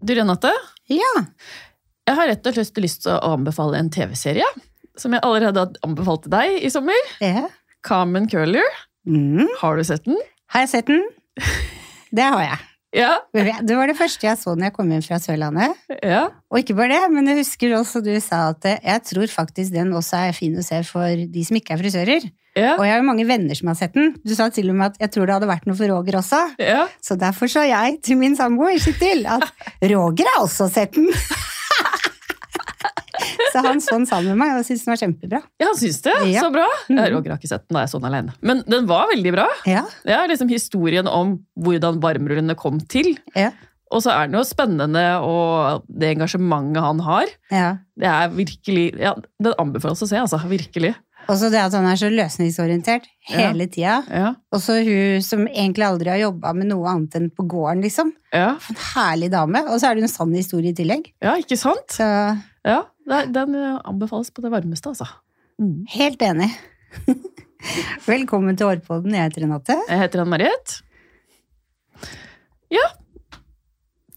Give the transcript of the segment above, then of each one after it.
Du, Renate, Ja. jeg har rett og slett lyst til å anbefale en TV-serie. Som jeg allerede har anbefalt til deg i sommer. ja. Carmen Curler. Mm. Har du sett den? Har jeg sett den? Det har jeg. Ja. Det var det første jeg så når jeg kom hjem fra Sørlandet. ja. Og ikke bare det, men jeg husker også du sa at jeg tror faktisk den også er fin å se for de som ikke er frisører. Ja. Og jeg har jo mange venner som har sett den. Du sa til og med at jeg tror det hadde vært noe for Roger også. ja. Så derfor sa jeg til min samboer Kittil at Roger har også sett den. Så han så den sammen med meg og syntes den var kjempebra. Ja, han syns det? Ja. Så bra. Ja, Roger har ikke sett den, da jeg så den alene. Men den var veldig bra. Ja, Det er liksom historien om hvordan varmrullene kom til. ja, Og så er den jo spennende, og det engasjementet han har. ja. Det er virkelig Ja, den anbefales å se, altså. Virkelig. Og så det at han er så løsningsorientert hele tida. Ja. Og så hun som egentlig aldri har jobba med noe annet enn på gården, liksom. Ja, En herlig dame. Og så er det en sann historie i tillegg. ja ikke sant? Så Ja, Den eh, anbefales på det varmeste, altså. Mm. helt enig. Velkommen til Årpodden. Jeg heter Renate. Jeg heter Anne Marit. Ja.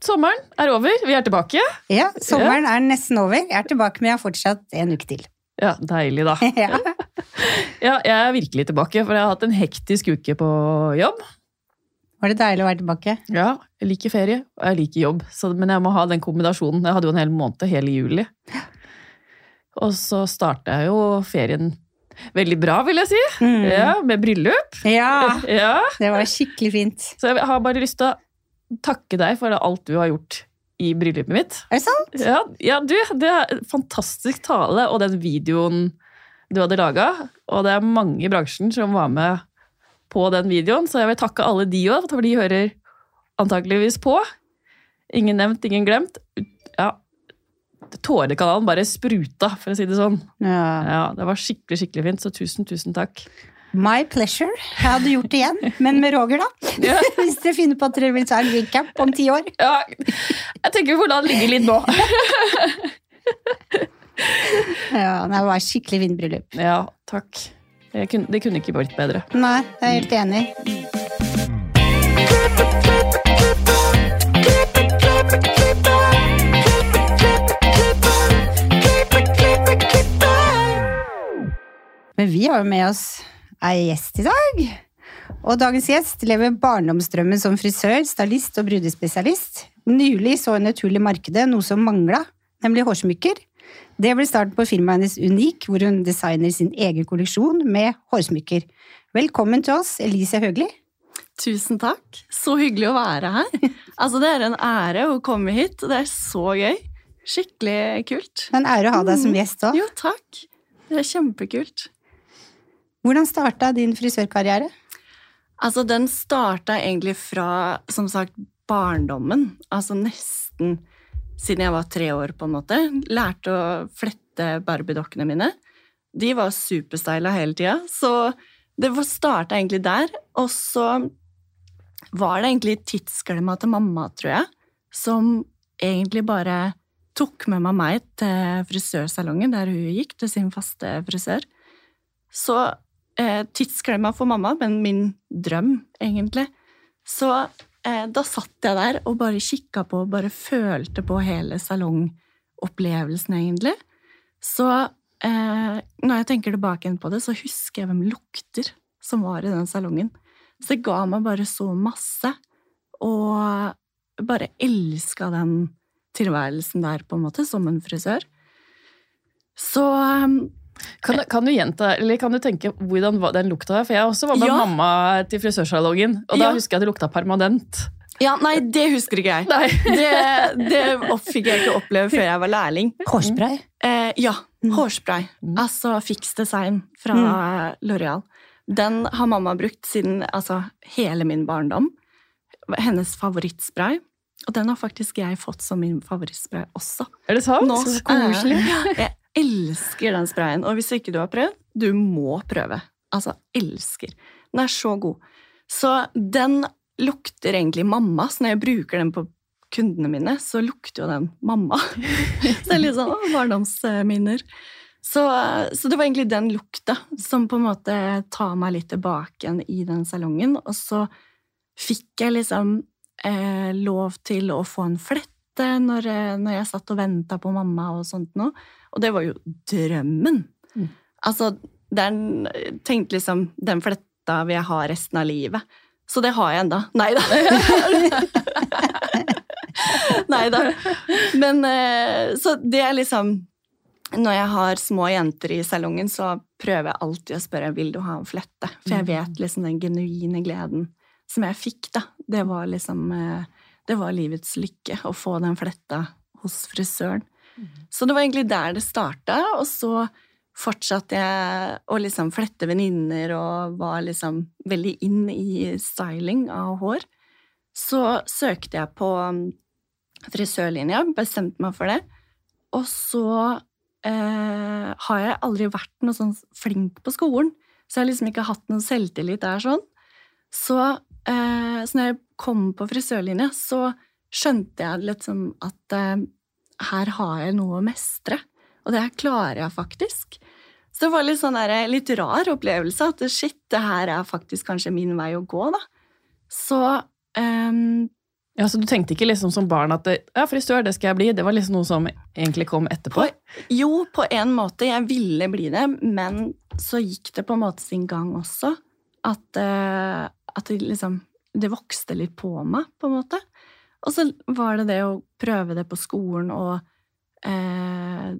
Sommeren er over. Vi er tilbake. Ja, sommeren er nesten over. Jeg er tilbake, men jeg har fortsatt en uke til. Ja, Deilig, da. Ja. Ja, jeg er virkelig tilbake, for jeg har hatt en hektisk uke på jobb. Var det deilig å være tilbake? Ja, jeg liker ferie, og jeg liker jobb, så, men jeg må ha den kombinasjonen. Jeg hadde jo en hel måned, hele juli. Og så starta jeg jo ferien veldig bra, vil jeg si. Mm. Ja, Med bryllup. Ja, Ja, det var skikkelig fint. Så jeg har bare lyst til å takke deg for alt du har gjort i bryllupet mitt. Er det sant? Ja, ja du, det er en fantastisk tale, og den videoen du hadde laga. Og det er mange i bransjen som var med på den videoen, så jeg vil takke alle de òg, for de hører antakeligvis på. Ingen nevnt, ingen glemt. Ja, Tårekanalen bare spruta, for å si det sånn. Ja. Ja, Det var skikkelig skikkelig fint, så tusen, tusen takk. My pleasure. Jeg hadde gjort det igjen, men med Roger, da. Ja, Hvis dere finner på at dere vil ta en recap om ti år. ja jeg tenker vi får la den ligge litt nå. Ja, Det var skikkelig fint bryllup. Ja, takk. Det kunne, det kunne ikke blitt bedre. Nei, jeg er helt enig. Men vi har jo med oss ei gjest i dag. Og dagens gjest lever barndomsdrømmen som frisør, stylist og brudespesialist. Nylig så hun et hull i markedet, noe som mangla, nemlig hårsmykker. Det ble starten på firmaet hennes Unik, hvor hun designer sin egen kolleksjon med hårsmykker. Velkommen til oss, Elise Høgli. Tusen takk. Så hyggelig å være her. Altså, det er en ære å komme hit. Det er så gøy. Skikkelig kult. Det er en ære å ha deg som gjest òg. Jo, takk. Det er kjempekult. Hvordan starta din frisørkarriere? Altså, den starta egentlig fra, som sagt, barndommen. Altså nesten siden jeg var tre år, på en måte. Lærte å flette barbiedokkene mine. De var superstyla hele tida, så det starta egentlig der. Og så var det egentlig tidsklemma til mamma, tror jeg, som egentlig bare tok med meg meg til frisørsalongen der hun gikk, til sin faste frisør. Så eh, tidsklemma for mamma, men min drøm, egentlig. Så da satt jeg der og bare kikka på og bare følte på hele salongopplevelsen, egentlig. Så eh, når jeg tenker tilbake på det, så husker jeg hvem lukter som var i den salongen. Så det ga meg bare så masse, og bare elska den tilværelsen der, på en måte, som en frisør. Så um, Kan, kan du gjenta, eller kan du tenke hvordan den lukta her? For jeg også var med Ja. mamma til frisørsalongen, og da Ja. husker jeg at det lukta permanent. Ja, nei, det husker ikke jeg. Nei. Det, det fikk jeg ikke oppleve før jeg var lærling. Hårspray. Eh, ja, Mm. hårspray. Mm. Altså Fix Design fra L'Oreal. Den har mamma brukt siden altså, hele min barndom. Hennes favorittspray. Og den har faktisk jeg fått som min favorittspray også. Er det sant? Nå, Så koselig. eh, jeg elsker den sprayen, og hvis ikke du har prøvd, du må prøve. Altså, elsker. Den er så god. Så den lukter egentlig mamma, så når jeg bruker den på kundene mine, så lukter jo den mamma. så det er litt sånn barndomsminner. Så, så det var egentlig den lukta som på en måte tar meg litt tilbake igjen i den salongen. Og så fikk jeg liksom eh, lov til å få en flette når, eh, når jeg satt og venta på mamma og sånt noe. Og det var jo drømmen. Mm. Altså, den tenkte liksom Den fletta vil jeg ha resten av livet. Så det har jeg enda. Nei da. Nei da. Men eh, Så det er liksom Når jeg har små jenter i salongen, så prøver jeg alltid å spørre vil du ha en flette. For jeg vet liksom den genuine gleden som jeg fikk, da. Det var liksom eh, Det var livets lykke å få den fletta hos frisøren. Så det var egentlig der det starta, og så fortsatte jeg å liksom flette venninner og var liksom veldig inn i styling av hår. Så søkte jeg på um, frisørlinja, bestemte meg for det. Og så eh, har jeg aldri vært noe sånn flink på skolen, så jeg har liksom ikke hatt noen selvtillit der sånn. Så, eh, så når jeg kom på frisørlinja, så skjønte jeg liksom at eh, her har jeg noe å mestre. Og det her klarer jeg faktisk. Så det var litt sånn der, litt rar opplevelse at shit, det her er faktisk kanskje min vei å gå, da. Så um Ja, Så du tenkte ikke liksom som barn at ja, frisør, det skal jeg bli? Det var liksom noe som egentlig kom etterpå? På, jo, på en måte. Jeg ville bli det, men så gikk det på en måte sin gang også. At, eh, at det liksom Det vokste litt på meg, på en måte. Og så var det det å prøve det på skolen og eh,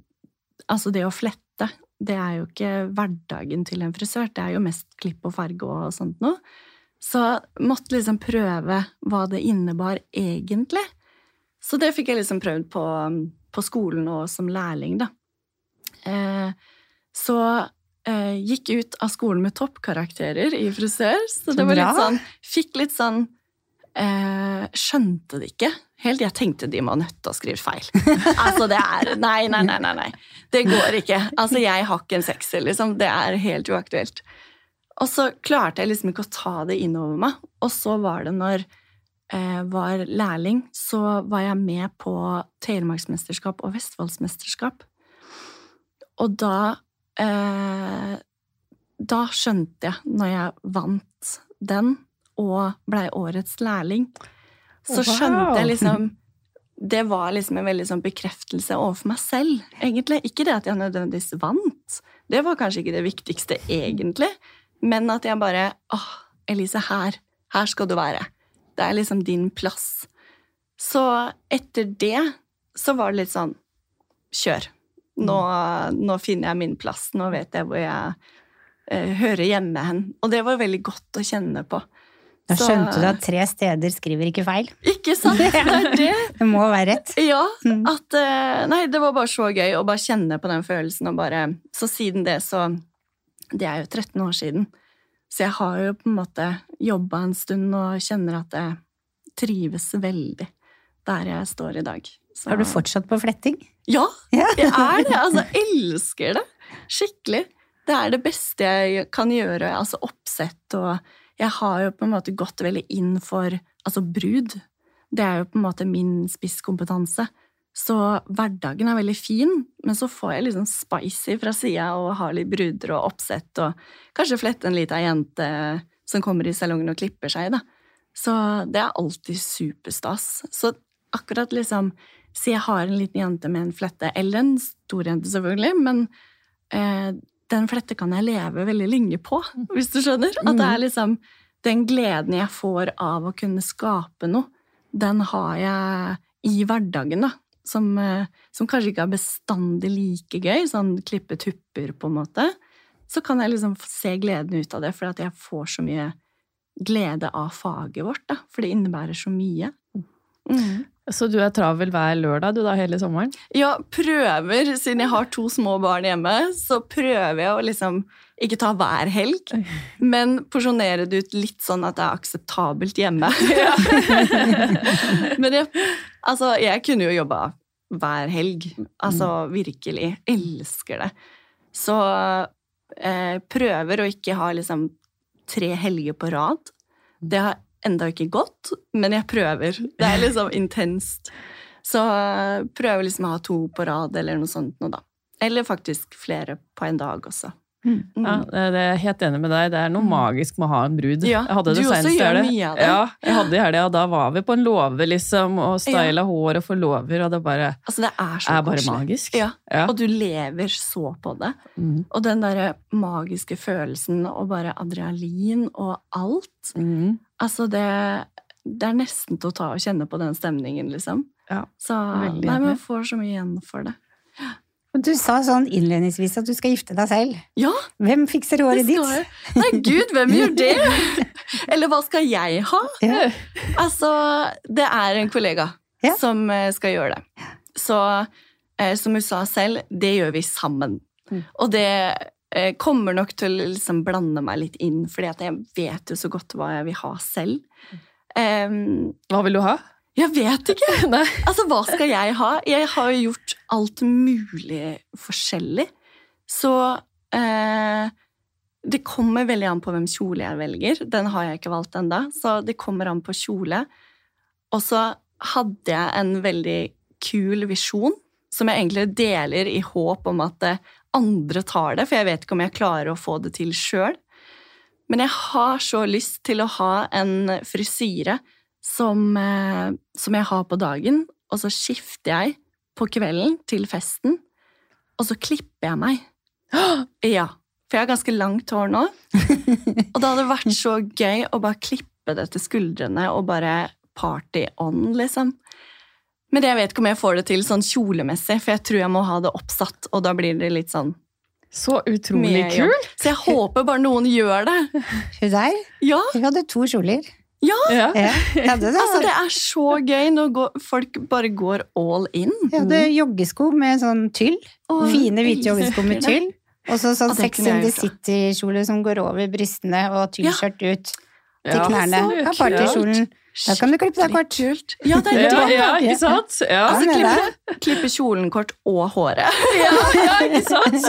Altså, det å flette, det er jo ikke hverdagen til en frisør. Det er jo mest klipp og farge og sånt noe. Så måtte liksom prøve hva det innebar egentlig. Så det fikk jeg liksom prøvd på, på skolen og som lærling, da. Eh, så eh, gikk ut av skolen med toppkarakterer i frisør, så det var litt sånn Fikk litt sånn eh, Skjønte det ikke helt. Jeg tenkte de må nødt til å skrive feil. Altså, det er Nei, nei, nei, nei. nei. Det går ikke. Altså, jeg har ikke en sekser, liksom. Det er helt uaktuelt. Og så klarte jeg liksom ikke å ta det innover meg. Og så var det når jeg var lærling, så var jeg med på Telemarksmesterskap og Vestfoldsmesterskap. Og da eh, Da skjønte jeg, når jeg vant den og blei årets lærling, så skjønte jeg liksom Det var liksom en veldig sånn bekreftelse overfor meg selv, egentlig. Ikke det at jeg nødvendigvis vant. Det var kanskje ikke det viktigste, egentlig. Men at jeg bare Åh, Elise, her. Her skal du være. Det er liksom din plass. Så etter det så var det litt sånn Kjør. Nå, nå finner jeg min plass. Nå vet jeg hvor jeg eh, hører hjemme hen. Og det var veldig godt å kjenne på. Da skjønte du at tre steder skriver ikke feil. Ikke sant? Det er det. Det må være rett. Ja, Mm. at eh, Nei, det var bare så gøy å bare kjenne på den følelsen og bare Så siden det, så Det er jo 13 år siden. Så jeg har jo på en måte jobba en stund og kjenner at jeg trives veldig der jeg står i dag. Så, Har du fortsatt på fletting? Ja, jeg er det. Altså, elsker det. Skikkelig. Det er det beste jeg kan gjøre. Altså oppsett og Jeg har jo på en måte gått veldig inn for altså brud. Det er jo på en måte min spisskompetanse. Så hverdagen er veldig fin, men så får jeg litt liksom spicy fra sida og har litt bruder og oppsett og kanskje flette en lita jente som kommer i salongen og klipper seg, da. Så det er alltid superstas. Så akkurat liksom Si jeg har en liten jente med en flette, eller en stor jente, selvfølgelig, men eh, den flette kan jeg leve veldig lenge på, hvis du skjønner. At det er liksom den gleden jeg får av å kunne skape noe, den har jeg i hverdagen, da. Som, eh, som kanskje ikke er bestandig like gøy, sånn klippe tupper, på en måte. Så kan jeg liksom se gleden ut av det, for at jeg får så mye glede av faget vårt, da. For det innebærer så mye. Mm. Så du er travel hver lørdag du da hele sommeren? Ja, prøver, siden jeg har to små barn hjemme, så prøver jeg å liksom ikke ta hver helg, men porsjonere det ut litt sånn at det er akseptabelt hjemme. men jeg, altså, jeg kunne jo jobba hver helg. Altså virkelig. Elsker det. Så eh, prøver å ikke ha liksom tre helger på rad. Det har enda ikke gått, men jeg prøver. Det er liksom intenst. Så eh, prøver liksom å ha to på rad eller noe sånt noe, da. Eller faktisk flere på en dag også. Mm. Ja, det det er helt enig med deg. Det er noe Mm. magisk med å ha en brud. Ja, jeg hadde det du også gjør mye av det. Ja, jeg hadde i helga, og da var vi på en låve, liksom, og styla hår og forlover, og det bare Altså, det er så er bare magisk. Ja, Ja. og du lever så på det. Mm. Og den derre magiske følelsen og bare adrenalin og alt. Mm. Altså, det, det er nesten til å ta og kjenne på den stemningen, liksom. Ja, Så veldig nei, man får så mye igjen for det. Du sa sånn innledningsvis at du skal gifte deg selv. Ja, Hvem fikser håret ditt? jeg. Nei, gud, hvem gjør det? Eller hva skal jeg ha? Ja. Altså, det er en kollega Ja. som eh, skal gjøre det. Så eh, som hun sa selv, det gjør vi sammen. Mm. Og det eh, kommer nok til å liksom blande meg litt inn, fordi jeg vet jo så godt hva jeg vil ha selv. Um, Hva vil du ha? jeg vet ikke! Altså, hva skal jeg ha? Jeg har jo gjort alt mulig forskjellig. Så eh, det kommer veldig an på hvem kjole jeg velger. Den har jeg ikke valgt enda, så det kommer an på kjole. Og så hadde jeg en veldig kul visjon, som jeg egentlig deler i håp om at eh, andre tar det, for jeg vet ikke om jeg klarer å få det til sjøl. Men jeg har så lyst til å ha en frisyre som, eh, som jeg har på dagen, og så skifter jeg på kvelden til festen, og så klipper jeg meg. Ja, for jeg har ganske langt hår nå. Og det hadde vært så gøy å bare klippe det til skuldrene og bare party on, liksom. Men jeg vet ikke om jeg får det til sånn kjolemessig, for jeg tror jeg må ha det oppsatt, og da blir det litt sånn Så utrolig kult! Så jeg håper bare noen gjør det. Hun der, Ja, hun hadde to kjoler. Ja. Ja, ja det. altså det er så gøy når folk bare går all in. Hun hadde joggesko med sånn tyll. Åh, Fine hvite joggesko med tyll. Og så sånn Sex in the City-kjole som går over brystene, og tyllskjørt ut til Ja. knærne. Ja, kult. Da kan du klippe deg kort. Kult. Ja, det er Ja, ja, ikke sant? Ja, Ja, Altså, klippe, klippe kjolen kort og håret. ja, ja ikke sant?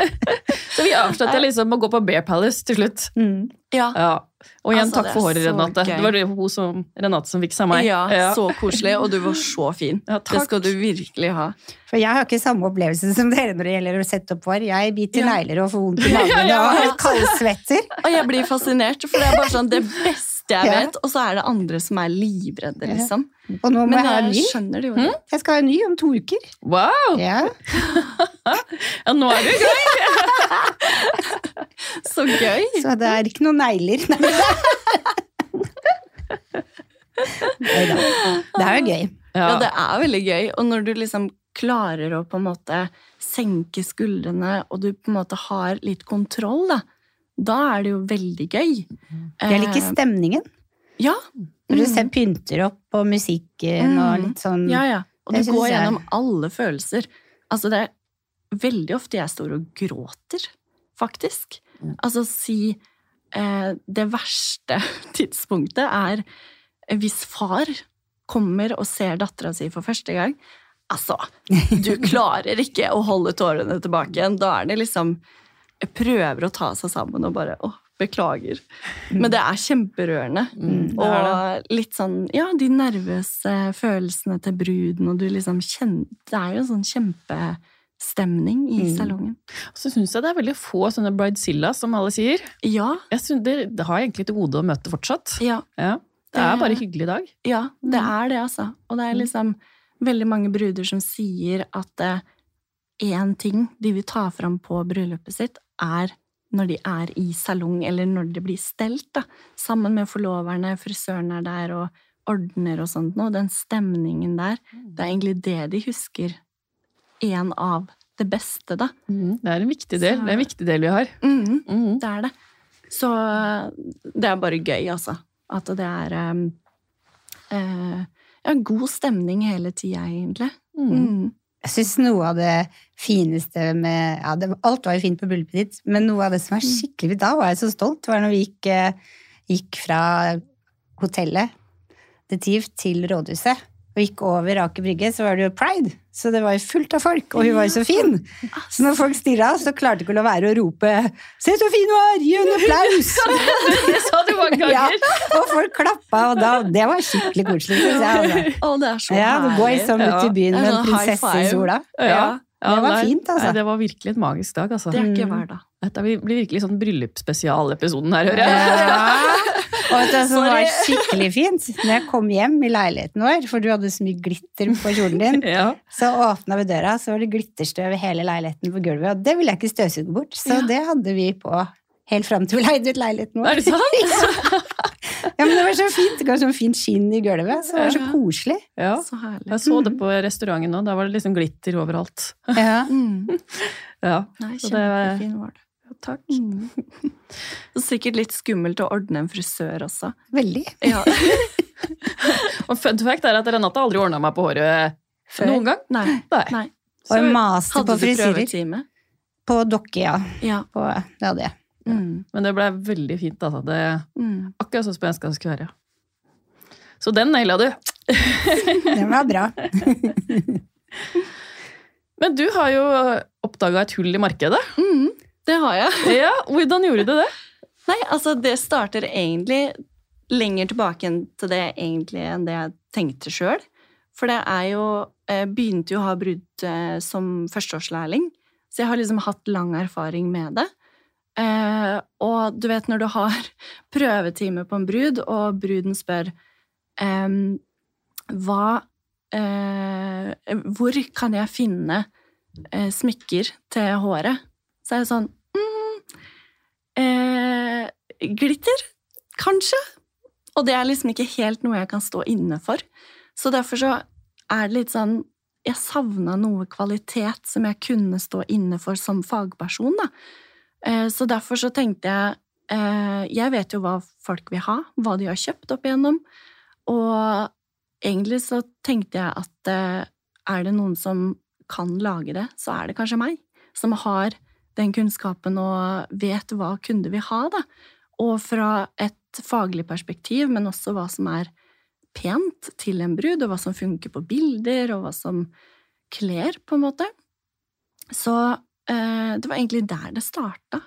Så vi avslutta liksom å gå på Bear Palace til slutt. Mm. Ja, Ja. Og igjen, Altså, takk for håret, Renate. gøy. Det var det hun som, Renate som fiksa meg. ja, så koselig, og du var så fin. Ja, Det skal du virkelig ha. For jeg har ikke samme opplevelse som dere når det gjelder å sette opp hår. Jeg biter Ja. negler og får vondt i magen Ja, ja, ja. og kaldsvetter. Og jeg blir fascinert, for det er bare sånn det beste jeg Ja. vet, og så er det andre som er livredde, Ja. liksom. Og nå må Men jeg ha en ny. skjønner det jo. det. Jeg skal ha en ny om to uker. Wow! Ja. Ja, nå er du i gang! Så gøy! Så det er ikke noen negler. Det er jo gøy. Ja, det er veldig gøy. Og når du liksom klarer å på en måte senke skuldrene, og du på en måte har litt kontroll, da, da er det jo veldig gøy. Jeg liker Eh, stemningen. Ja. Når du Mm. ser pynter opp på musikken og Mm. litt sånn Ja, ja. Og du går jeg- gjennom alle følelser. Altså, det er veldig ofte jeg står og gråter, faktisk. Mm. Altså, si eh, Det verste tidspunktet er hvis far kommer og ser dattera si for første gang. Altså, du klarer ikke å holde tårene tilbake igjen. Da er det liksom prøver å ta seg sammen og bare Å, beklager. Men det er kjemperørende. Mm, det er. Og litt sånn, ja, de nervøse følelsene til bruden, og du liksom kjenner Det er jo en sånn kjempestemning i Mm. salongen. Så syns jeg det er veldig få sånne bridezilla, som alle sier. Ja, Jeg synes det, det har jeg egentlig til gode å møte fortsatt. ja, Ja. Det er bare hyggelig i dag. ja, det Mm. er det, altså. Og det er liksom veldig mange bruder som sier at én ting de vil ta fram på bryllupet sitt, er når de er i salong, eller når det blir stelt, da. Sammen med forloverne, frisøren er der, og ordner og sånt noe. Den stemningen der. Det er egentlig det de husker. En av det beste, da. Mm, Det er en viktig del. Så- Det er en viktig del vi har. Mm, Mm. Det er det. Så det er bare gøy, altså. At det er um, uh, ja, god stemning hele tida, egentlig. Mm. Mm. Jeg syns noe av det fineste med ja, det, Alt var jo fint på bryllupet ditt, men noe av det som var skikkelig fint, da var jeg så stolt, var når vi gikk, eh, gikk fra hotellet, The Tiv, til rådhuset. Og gikk over Aker Brygge, så var det jo pride. Så det var jo fullt av folk, og hun var jo så fin. Så når folk stirra, så klarte ikke å la være å rope 'Se så fin du er! Gi henne applaus!' Det sa du mange Ja, ganger! og folk klappa, og da, det var skikkelig koselig. jeg, altså. Å, det er så Ja, du går liksom ut i byen med en sånn prinsesse i sola. Ja. Det var nei, fint, altså. Nei, det var virkelig et magisk dag, altså. Det er ikke Mm. hver dag. Dette blir blir virkelig sånn bryllupsspesialepisoden her, hører jeg. Ja. Og vet du hva som var skikkelig fint? Når jeg kom hjem i leiligheten vår, for du hadde så mye glitter på kjolen din, Ja. så åpna vi døra, så var det glitterstøv i hele leiligheten på gulvet, og det ville jeg ikke støvsuge bort, så Ja. det hadde vi på helt fram til vi leide ut leiligheten vår. Er det sant? Ja, men det var så fint, det ga sånn fint skinn i gulvet, så det var så koselig. Ja. Så herlig. Jeg så det på restauranten òg. da var det liksom glitter overalt. Ja. Mm. Ja, Nei, Så det var- kjempefin var det. Takk. Mm. Sikkert litt skummelt å ordne en frisør også. Veldig. Ja. Og fun fact er at Renate aldri ordna meg på håret Før. noen gang. Nei. Nei. Nei. Og jeg maste på frisyrer. På dokke, ja. Ja. På, det hadde jeg. Mm. Men det ble veldig fint. Altså. Det Mm. akkurat sånn som jeg ønska det skulle være. Så den naila du. den var bra. Men du har jo oppdaga et hull i markedet. Mm. Det har jeg. Ja, Hvordan gjorde du det? Nei, altså det starter egentlig lenger tilbake enn til det egentlig enn det jeg tenkte sjøl. For det er jo Jeg Begynte jo å ha brudd eh, som førsteårslærling, så jeg har liksom hatt lang erfaring med det. Eh, og du vet når du har prøvetime på en brud, og bruden spør hva eh, Hvor kan jeg finne eh, smykker til håret? Så er jeg sånn eh, Glitter? Kanskje? Og det er liksom ikke helt noe jeg kan stå inne for. Så derfor så er det litt sånn Jeg savna noe kvalitet som jeg kunne stå inne for som fagperson, da. Eh, så derfor så tenkte jeg eh, Jeg vet jo hva folk vil ha, hva de har kjøpt opp igjennom. Og egentlig så tenkte jeg at eh, er det noen som kan lage det, så er det kanskje meg. Som har den kunnskapen og vet hva kunder vil ha, da. Og fra et faglig perspektiv, men også hva som er pent til en brud, og hva som funker på bilder, og hva som kler, på en måte. Så eh, det var egentlig der det starta.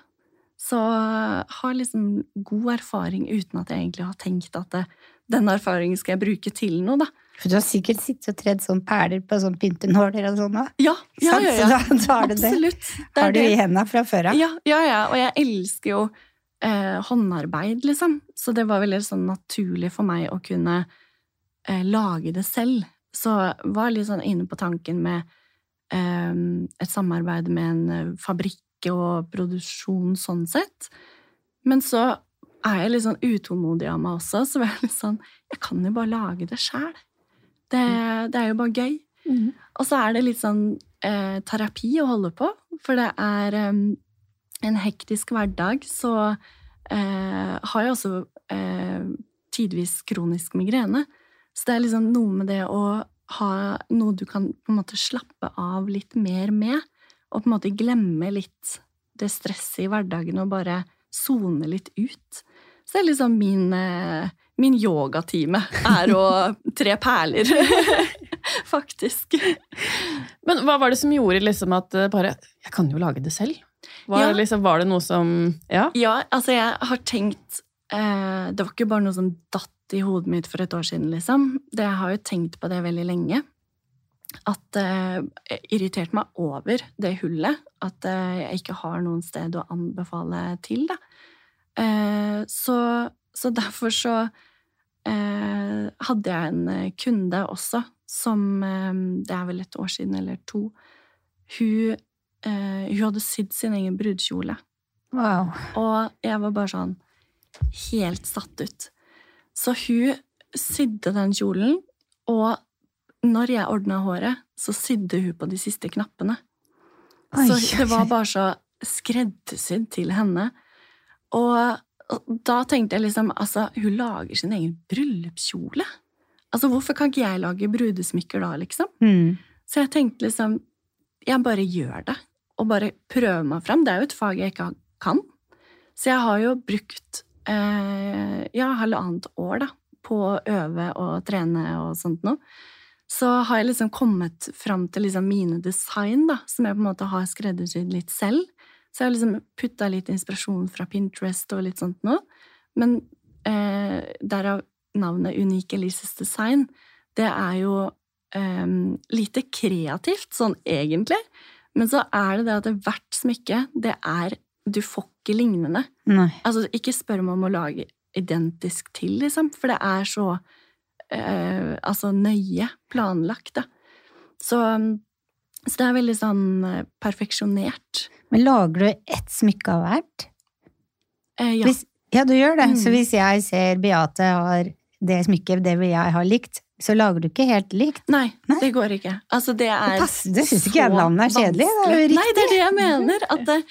Så har liksom god erfaring uten at jeg egentlig har tenkt at det, den erfaringen skal jeg bruke til noe, da. For du har sikkert sittet og tredd sånn perler på sånn pyntenåler og sånn òg. Ja, ja, ja, ja. Så da, da har du. Absolutt. Det det Har du det. i henda fra før av. Ja, ja, ja. Og jeg elsker jo eh, håndarbeid, liksom. Så det var veldig sånn naturlig for meg å kunne eh, lage det selv. Så jeg var litt sånn inne på tanken med eh, et samarbeid med en eh, fabrikk og produksjon sånn sett. Men så er jeg litt sånn utålmodig av meg også, så var jeg litt sånn Jeg kan jo bare lage det sjæl. Det, det er jo bare gøy. Mhm. Og så er det litt sånn eh, terapi å holde på, for det er em, en hektisk hverdag, så eh, har jeg også eh, tidvis kronisk migrene. Så det er liksom noe med det å ha noe du kan på en måte slappe av litt mer med, og på en måte glemme litt det stresset i hverdagen og bare sone litt ut. Så det er liksom min, eh, min yogatime er å tre perler. Faktisk. Men hva var det som gjorde liksom at eh, bare Jeg kan jo lage det selv. Var, Ja. liksom, var det noe som Ja? Ja, altså jeg har tenkt eh, Det var ikke bare noe som datt i hodet mitt for et år siden, liksom. Det, jeg har jo tenkt på det veldig lenge. At eh, irriterte meg over det hullet. At eh, jeg ikke har noen sted å anbefale til, da. Eh, så, så derfor så eh, hadde jeg en eh, kunde også som Det er vel et år siden eller to. Hun, eh, hun hadde sydd sin egen brudekjole. Wow. Og jeg var bare sånn helt satt ut. Så hun sydde den kjolen, og når jeg ordna håret, så sydde hun på de siste knappene. Oi, så det var bare så skreddersydd til henne. Og da tenkte jeg liksom Altså, hun lager sin egen bryllupskjole. Altså, hvorfor kan ikke jeg lage brudesmykker da, liksom? Mm. Så jeg tenkte liksom Jeg bare gjør det, og bare prøve meg frem. Det er jo et fag jeg ikke kan. Så jeg har jo brukt eh, ja, halvannet år da, på å øve og trene og sånt noe. Så har jeg liksom kommet fram til liksom mine design, da, som jeg på en måte har skreddersydd litt selv. Så jeg har liksom putta litt inspirasjon fra Pinterest og litt sånt noe. Men eh, derav navnet Unik Elises Design. Det er jo eh, lite kreativt, sånn egentlig. Men så er det det at hvert smykke, det er Du får ikke lignende. Nei. Altså, ikke spør meg om å lage identisk til, liksom, for det er så eh, altså nøye planlagt, da. Så, så det er veldig sånn eh, perfeksjonert. Men lager du ett smykke av hvert? Eh, ja. Hvis, ja, du gjør det. Mm. Så hvis jeg ser Beate har det smykket, det vil jeg ha likt, så lager du ikke helt likt. Nei, Nei. det går ikke. Altså, det er Det passer- det synes ikke jeg landet navnet er kjedelig, det er jo. Nei, det er det jeg mener. At det,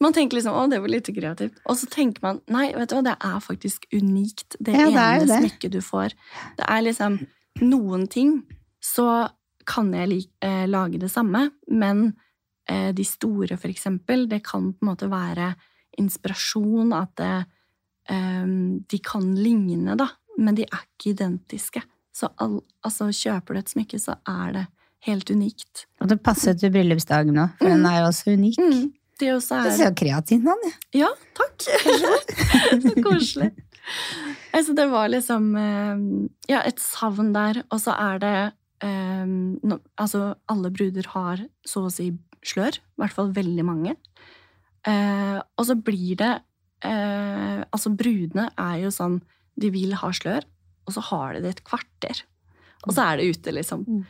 man tenker liksom 'å, det var litt kreativt', og så tenker man 'nei, vet du hva, det er faktisk unikt', det Ja, det ene det. smykket du får. Det er liksom noen ting, så kan jeg like, eh, lage det samme, men eh, de store, for eksempel, det kan på en måte være inspirasjon, at det, eh, de kan ligne, da, men de er ikke identiske. Så all, altså, kjøper du et smykke, så er det helt unikt. Og det passer til bryllupsdagen nå, for den er jo også unik. Mm. Det også er ser jo kreativt ut, Anja. Ja, takk! så koselig. Altså, det var liksom eh, ja, et savn der, og så er det um, no, Altså, alle bruder har så å si slør, i hvert fall veldig mange. Uh, og så blir det uh, Altså, brudene er jo sånn De vil ha slør, og så har de det et kvarter. Og så er det ute, liksom. Mm.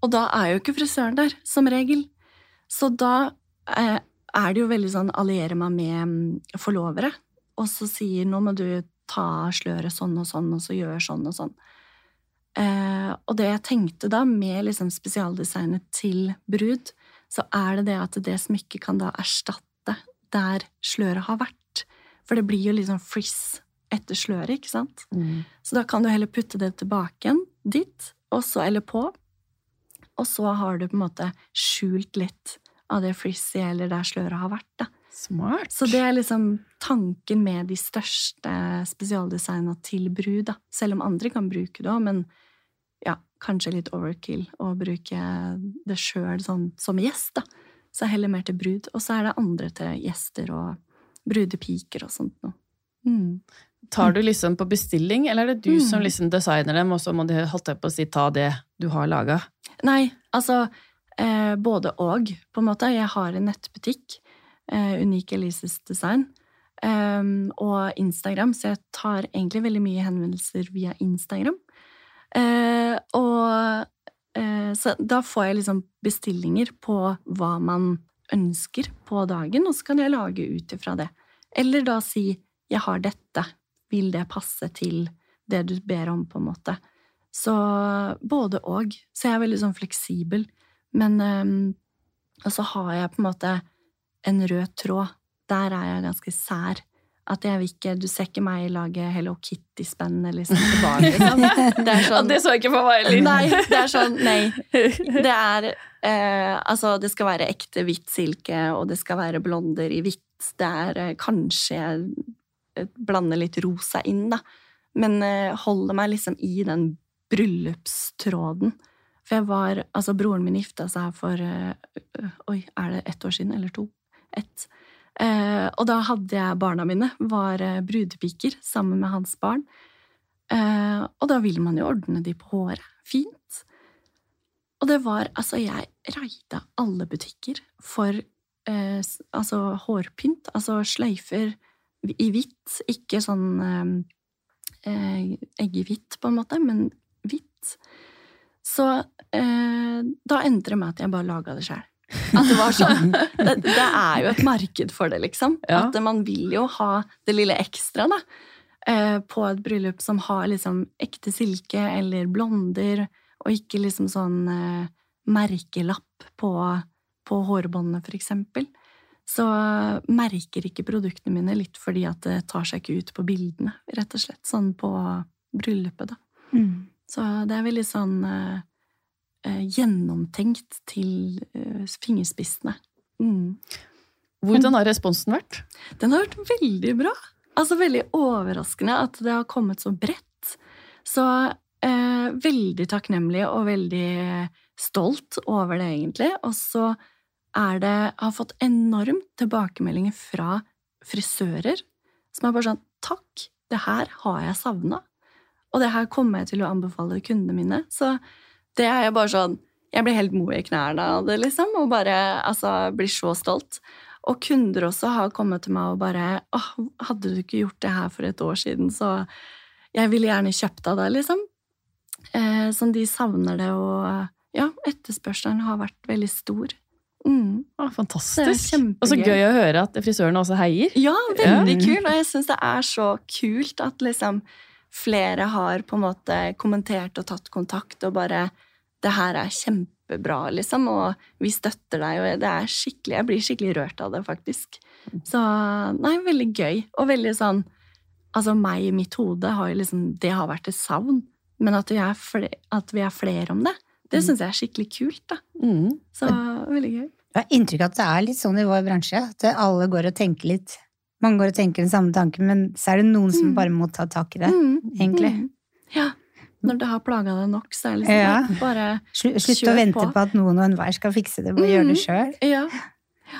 Og da er jo ikke frisøren der, som regel. Så da eh, er det jo veldig sånn alliere meg med mm, forlovere, og så sier nå må du ta sløret sånn og sånn, og så gjør sånn og sånn. Eh, og det jeg tenkte da, med liksom spesialdesignet til brud, så er det det at det smykket kan da erstatte der sløret har vært. For det blir jo liksom friss etter sløret, ikke sant? Mm. Så da kan du heller putte det tilbake dit, og så, eller på, og så har du på en måte skjult litt av det frizzy eller der sløret har vært. da. Smart. Så det er liksom tanken med de største spesialdesigna til brud, da. Selv om andre kan bruke det òg, men ja, kanskje litt overkill å bruke det sjøl sånn som gjest, da. Så heller mer til brud. Og så er det andre til gjester og brudepiker og sånt noe. Mm. Tar du liksom på bestilling, eller er det du Mm. som liksom designer dem, og så må de holdt på å si, ta det du har laga? Nei, altså eh, både og, på en måte. Jeg har en nettbutikk, eh, Unik Elises Design, eh, og Instagram, så jeg tar egentlig veldig mye henvendelser via Instagram. Eh, og eh, så da får jeg liksom bestillinger på hva man ønsker på dagen, og så kan jeg lage ut ifra det. Eller da si 'jeg har dette', vil det passe til det du ber om, på en måte. Så både og. Så jeg er veldig sånn fleksibel. Men um, Og så har jeg på en måte en rød tråd. Der er jeg ganske sær. At jeg vil ikke Du ser ikke meg lage Hello Kitty-spennende sånn til barn, liksom. Det sånn det så jeg ikke for meg heller. Nei, det er sånn Nei. Det er eh, Altså, det skal være ekte hvitt silke, og det skal være blonder i hvitt. Det er eh, kanskje eh, litt rosa inn, da. Men eh, holder meg liksom i den bryllupstråden. For jeg var Altså, broren min gifta seg for eh, Oi, er det ett år siden? Eller to? Ett. Og da hadde jeg barna mine, var brudepiker sammen med hans barn. Og da vil man jo ordne de på håret. Fint. Og det var Altså, jeg raida alle butikker for altså hårpynt. Altså sløyfer i hvitt. Ikke sånn eh, eh, eggehvitt, på en måte, men hvitt. Så eh, da endte det meg at jeg bare laga det sjøl. At det var sånn. Det, det er jo et marked for det, liksom. Ja. At man vil jo ha det lille ekstra, da. eh, På et bryllup som har liksom ekte silke eller blonder, og ikke liksom sånn eh, merkelapp på, på hårbåndene, for eksempel. Så merker ikke produktene mine litt fordi at det tar seg ikke ut på bildene, rett og slett. Sånn på bryllupet, da. Mm. Så det er veldig sånn eh, eh, gjennomtenkt til eh, fingerspissene. Mm. Hvordan har responsen vært? Den har vært veldig bra. Altså veldig overraskende at det har kommet så bredt. Så eh, veldig takknemlig og veldig stolt over det, egentlig. Og så er det Har fått enormt tilbakemeldinger fra frisører som er bare sånn Takk, det her har jeg savna. Og det her kommer jeg til å anbefale kundene mine. Så det er jeg bare sånn Jeg blir helt mo i knærne av det, liksom, og bare altså, blir så stolt. Og kunder også har kommet til meg og bare åh, hadde du ikke gjort det her for et år siden, så jeg ville gjerne kjøpt av deg, liksom. Eh, sånn de savner det, og ja, etterspørselen har vært veldig stor. Mm. Ah, fantastisk. Og så gøy å høre at frisørene også heier. Ja, veldig Ja. kult. Og jeg syns det er så kult at liksom flere har på en måte kommentert og tatt kontakt og bare Det her er kjempebra, liksom, og vi støtter deg, og det er skikkelig Jeg blir skikkelig rørt av det, faktisk. Så nei, veldig gøy. Og veldig sånn Altså, meg i mitt hode har jo liksom Det har vært et savn. Men at vi er, fle at vi er flere om det, det syns jeg er skikkelig kult, da. Mm. Så veldig gøy. Jeg har inntrykk av at det er litt sånn i vår bransje, at alle går og tenker litt. Mange går og tenker den samme tanken, men så er det noen som Mm. bare må ta tak i det. Mm, egentlig. mm. Ja. Når det har plaga deg nok, så er det liksom Ja. bare Slutt, Slutt å vente på. på. at noen og enhver skal fikse det, og gjøre det sjøl. Ja.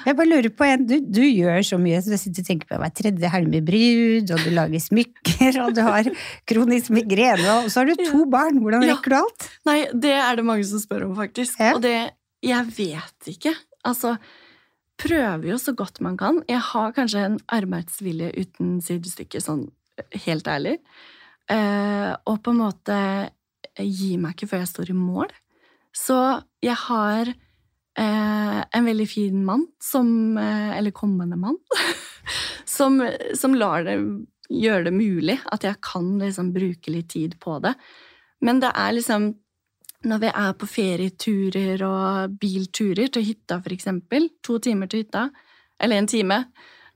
Jeg bare lurer på en, du, du gjør så mye, så du sitter og tenker på hver tredje helg med brud, og du lager smykker, og du har kronisk migrene, og så har du to barn. Hvordan rekker du alt? Nei, det er det mange som spør om, faktisk. Ja. Og det Jeg vet ikke. Altså, prøver jo så godt man kan. Jeg har kanskje en arbeidsvilje uten sidestykke, sånn helt ærlig. Eh, og på en måte gi meg ikke før jeg står i mål. Så jeg har eh, en veldig fin mann, som, eh, eller kommende mann, som, som lar det gjøre det mulig at jeg kan liksom bruke litt tid på det. Men det er liksom når vi er på ferieturer og bilturer til hytta, eksempel, to timer til hytta, eller en time,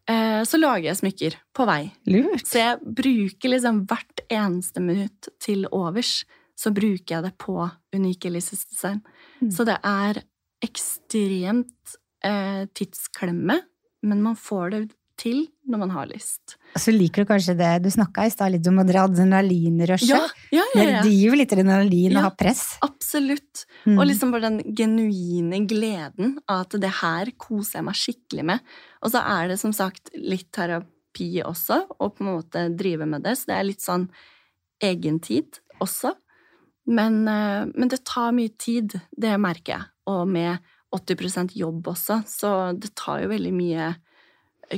eh, så lager jeg smykker på vei. Lurt. Så jeg bruker liksom hvert eneste minutt til overs, så bruker jeg det på unike livsdesign. Mm. Så det er ekstremt eh, tidsklemme, men man får det til når man har lyst. Og så liker du kanskje det, du snakka i stad litt om å dra adrenalinrushet. Ja, ja, ja, ja. Det gir jo litt adrenalin å ha press. Absolutt. Mm. Og liksom bare den genuine gleden av at det her koser jeg meg skikkelig med. Og så er det som sagt litt terapi også, og på en måte drive med det. Så det er litt sånn egentid også. Men, eh, men det tar mye tid, det merker jeg. Og med 80% jobb også, så det tar jo veldig mye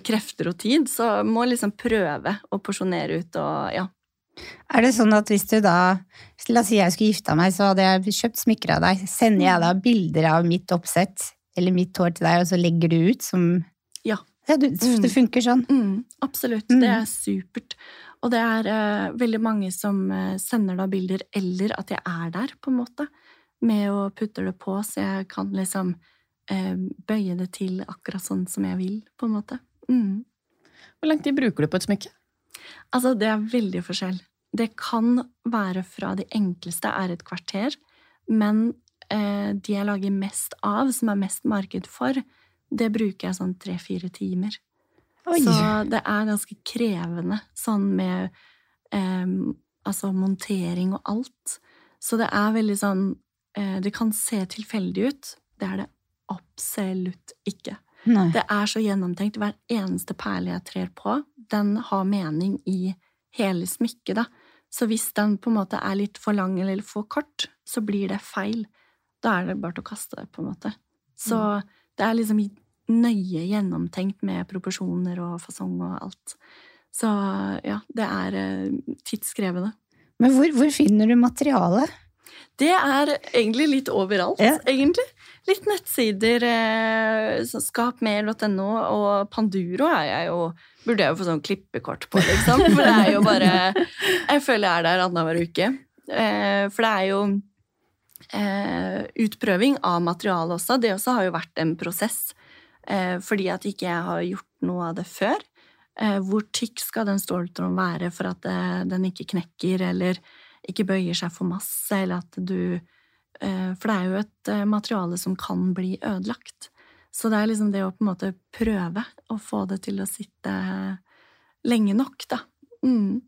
krefter og tid. Så må liksom prøve å porsjonere ut og ja. Er det sånn at hvis du da La oss si jeg skulle gifta meg, så hadde jeg kjøpt smykker av deg. Sender jeg da bilder av mitt oppsett eller mitt hår til deg, og så legger du ut som Ja. Ja, du, Mm. det funker sånn. Mm, absolutt. Mm. Det er supert. Og det er uh, veldig mange som eh, sender da bilder, eller at jeg er der, på en måte, med å putte det på, så jeg kan liksom uh, bøye det til akkurat sånn som jeg vil, på en måte. Mm. Hvor lang tid bruker du på et smykke? Altså, det er veldig forskjell. Det kan være fra de enkleste er et kvarter, men eh, de jeg lager mest av, som er mest marked for, det bruker jeg sånn tre-fire timer. Oi. Så det er ganske krevende sånn med eh, altså montering og alt. Så det er veldig sånn eh, Det kan se tilfeldig ut. Det er det absolutt ikke. Nei. Det er så gjennomtenkt. Hver eneste perle jeg trer på, den har mening i hele smykket, da. Så hvis den på en måte er litt for lang eller for kort, så blir det feil. Da er det bare til å kaste det, på en måte. Så det er liksom nøye gjennomtenkt med proporsjoner og fasong og alt. Så ja, det er eh, tidskrevende. Men hvor, hvor finner du materialet? Det er egentlig litt overalt, Ja. egentlig. Litt nettsider, eh, skapmer.no, og Panduro er jeg jo Burde jeg jo få sånn klippekort på, liksom. For det er jo bare Jeg føler jeg er der annenhver uke. Eh, for det er jo utprøving av materialet også. Det også har jo vært en prosess. Eh, fordi at ikke jeg har gjort noe av det før. Eh, hvor tykk skal den ståltråden være for at eh, den ikke knekker, eller ikke bøyer seg for masse, eller at du For det er jo et materiale som kan bli ødelagt. Så det er liksom det å på en måte prøve å få det til å sitte lenge nok, da. Mm.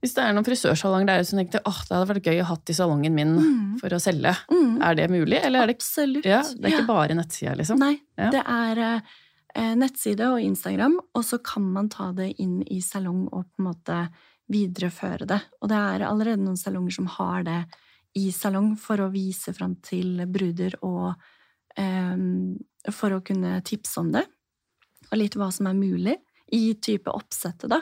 Hvis det er noen frisørsalonger der som tenker åh, det hadde vært gøy å hatt i salongen min Mm. for å selge, Mm. er det mulig? Eller er det, Absolutt. ja, det er ikke bare nettsida, liksom? Nei, Ja. det er eh, nettside og Instagram, og så kan man ta det inn i salong og på en måte videreføre det. Og det er allerede noen salonger som har det i salong for å vise fram til bruder og eh, for å kunne tipse om det. Og litt hva som er mulig i type oppsettet, da.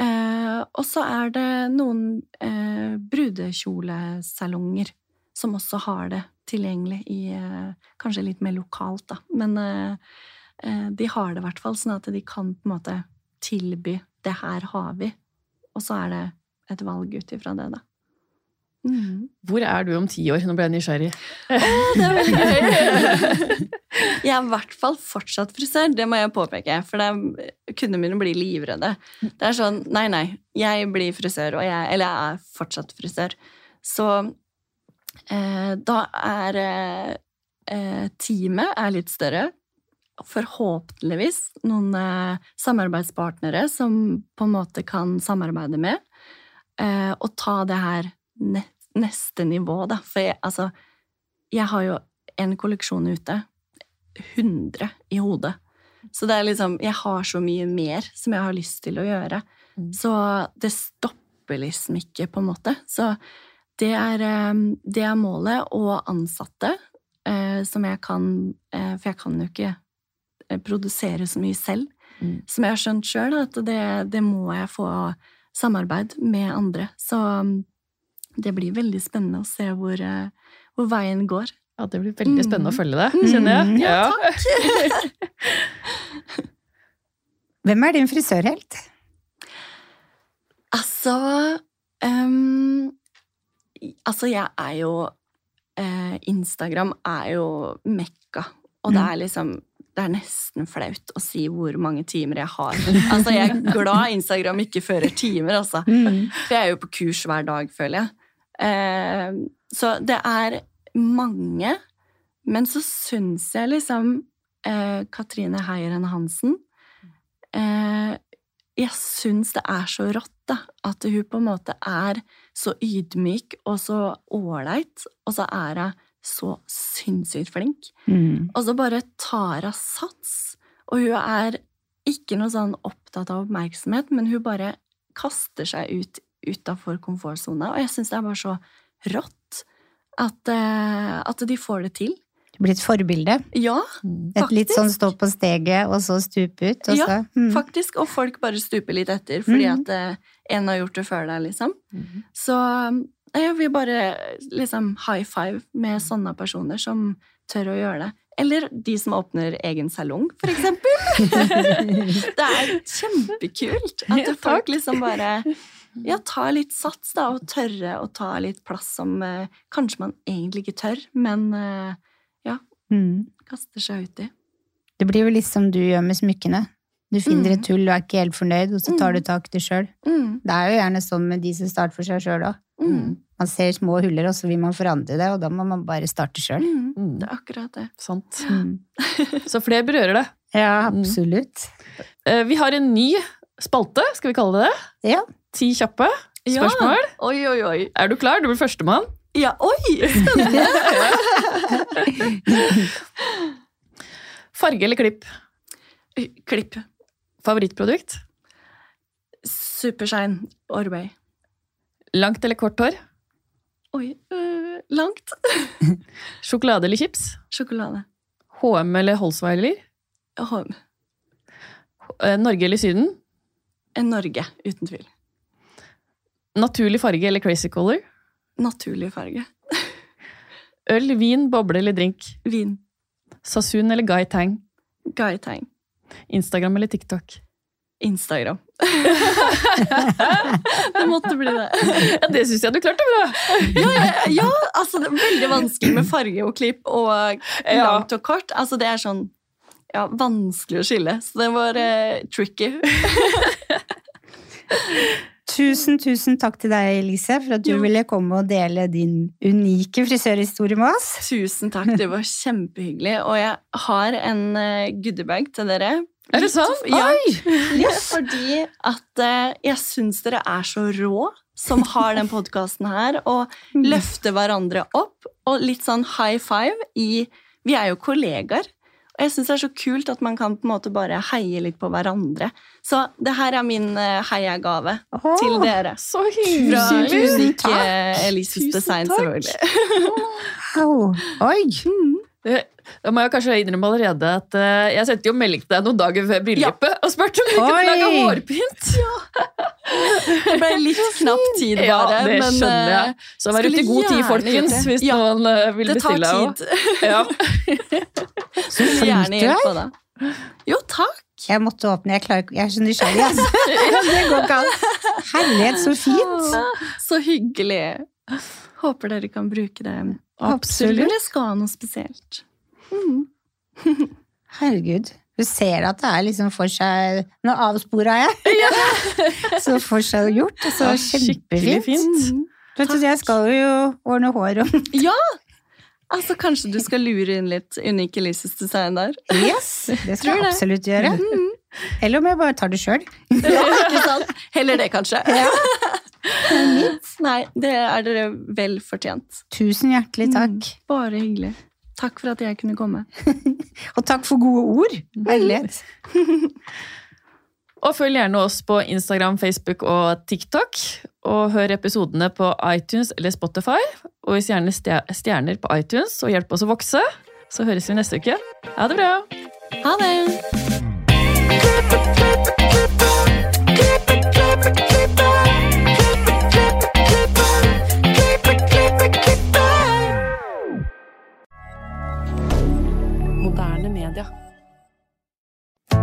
Eh, og så er det noen eh, brudekjolesalonger som også har det tilgjengelig i eh, Kanskje litt mer lokalt, da. Men eh, eh, de har det i hvert fall, sånn at de kan på en måte tilby 'det her har vi', og så er det et valg ut ifra det, da. Mm. Hvor er du om ti år? Nå ble jeg nysgjerrig. Å, det er veldig gøy! Jeg er i hvert fall fortsatt frisør, det må jeg påpeke. For det, kundene mine blir livredde. Det er sånn Nei, nei, jeg blir frisør, og jeg, eller jeg er fortsatt frisør. Så eh, da er eh, teamet er litt større. Forhåpentligvis noen eh, samarbeidspartnere som på en måte kan samarbeide med. Eh, og ta det her ne neste nivå, da. For jeg, altså, jeg har jo en kolleksjon ute. 100 i hodet. Så det er liksom Jeg har så mye mer som jeg har lyst til å gjøre. Mm. Så det stopper liksom ikke, på en måte. Så det er, eh, det er målet. Og ansatte eh, som jeg kan eh, For jeg kan jo ikke produsere så mye selv. Mm. Som jeg har skjønt sjøl, at det, det må jeg få samarbeid med andre. Så mm, det blir veldig spennende å se hvor, hvor veien går. Ja, Det blir veldig spennende å Mm. følge det, kjenner jeg. Ja, takk! Hvem er din frisørhelt? Altså um, Altså, jeg er jo eh, Instagram er jo mekka, og det Mm. er liksom det er nesten flaut å si hvor mange timer jeg har. Altså, Jeg er glad Instagram ikke fører timer, altså. For jeg er jo på kurs hver dag, føler jeg. Eh, så det er mange. Men så syns jeg liksom eh, Katrine Heieren Hansen eh, Jeg syns det er så rått, da. At hun på en måte er så ydmyk og så ålreit, og så er hun så sinnssykt flink. Mm. Og så bare tar hun sats. Og hun er ikke noe sånn opptatt av oppmerksomhet, men hun bare kaster seg ut utafor komfortsona. Og jeg syns det er bare så rått at, eh, at de får det til. Du blir et forbilde. Ja, faktisk. Et litt sånn stå på steget, og så stupe ut. Og Ja, så, mm. faktisk. Og folk bare stuper litt etter fordi mm. at eh, en har gjort det før deg, liksom. Mm. Så eh, jeg vil bare liksom high five med sånne personer som tør å gjøre det. Eller de som åpner egen salong, for eksempel. det er kjempekult at folk liksom bare ja, ta litt sats, da, og tørre å ta litt plass som eh, kanskje man egentlig ikke tør, men eh, Mm. kaster seg ut i. Det blir jo litt som du gjør med smykkene. Du finner Mm. et hull og er ikke helt fornøyd, og så tar du tak i det sjøl. Mm, Det er jo gjerne sånn med de som starter for seg sjøl òg. mm, Man ser små huller, og så vil man forandre det, og da må man bare starte sjøl. mm. Mm. Det er akkurat det. Sant. Mm. Så flere berører det. Ja, Mm. absolutt. Eh, Vi har en ny spalte, skal vi kalle det det? Ja. Ti kjappe spørsmål. Ja. Oi, oi, oi. Er du klar? Du blir førstemann. Ja, oi! Farge eller klipp? Klipp. Favorittprodukt? Supershine. Orbay. Langt eller kort hår? Oi, øh, langt. Sjokolade eller chips? Sjokolade. HM eller Holsweiler? Åh, Eh, Norge eller Syden? Norge, uten tvil. Naturlig farge eller crazy color? Naturlig farge. Øl, vin, boble eller drink? Vin. Sasun eller Guy Tang? Guy Tang. Instagram eller TikTok? Instagram. det måtte bli det. Ja, det syns jeg du klarte bra! Ja, ja, ja, altså det er veldig vanskelig med farge og klipp og langt og kort. Altså det er sånn ja, vanskelig å skille. Så det var eh, tricky. Tusen, tusen takk til deg, Elise, for at du ville komme og dele din unike frisørhistorie med oss. Tusen takk, det var kjempehyggelig. Og jeg har en uh, goodiebag til dere. Er det sant? Ja, Oi! fordi at eh, jeg syns dere er så rå som har den podkasten her, og løfter hverandre opp. Og litt sånn high five i Vi er jo kollegaer. Og jeg syns det er så kult at man kan på en måte bare heie litt på hverandre. Så det her er min eh, heiagave oh, til dere. Så hyggelig! Fra eh, Elises Design, takk. selvfølgelig. Au. Oi! Det- Da må jeg kanskje innrømme allerede at uh, jeg sendte jo melding til deg noen dager før bryllupet og spurte om du kunne lage hårpynt. Det ble litt knapp tid, Ja, bare. det men, skjønner jeg. eh, Så vær ute i god tid, folkens, hvis Ja, noen uh, vil Det tar tid. Ja. Så flink gjerne du er. hjelpe deg. Jo, takk. Jeg måtte åpne, jeg, klarer, jeg er så nysgjerrig. Altså. Det går ikke an. Herlighet, så fint! Så hyggelig. Håper dere kan bruke det. Absolutt. Eller skal ha noe spesielt. Mm. Herregud. Du ser at det er liksom for seg Nå avspora jeg! Så for seg gjort. Så Ja, skikkelig kjempefint. fint. Mm. Vet jeg skal jo ordne hår og Ja! Altså, kanskje du skal lure inn litt Unique Lises design der. Yes! Det skal jeg absolutt gjøre. Mm. Eller om jeg bare tar det sjøl. Ja? Heller det, kanskje. Ja. Nei, det er dere vel fortjent. Tusen hjertelig takk. Mm. Bare hyggelig. Takk for at jeg kunne komme. Og takk for gode ord. Herlighet. Og følg gjerne oss på Instagram, Facebook og TikTok. Og hør episodene på iTunes eller Spotify. Og hvis gjerne stjerner på iTunes og hjelp oss å vokse. Så høres vi neste uke. Ha det bra! Ha det!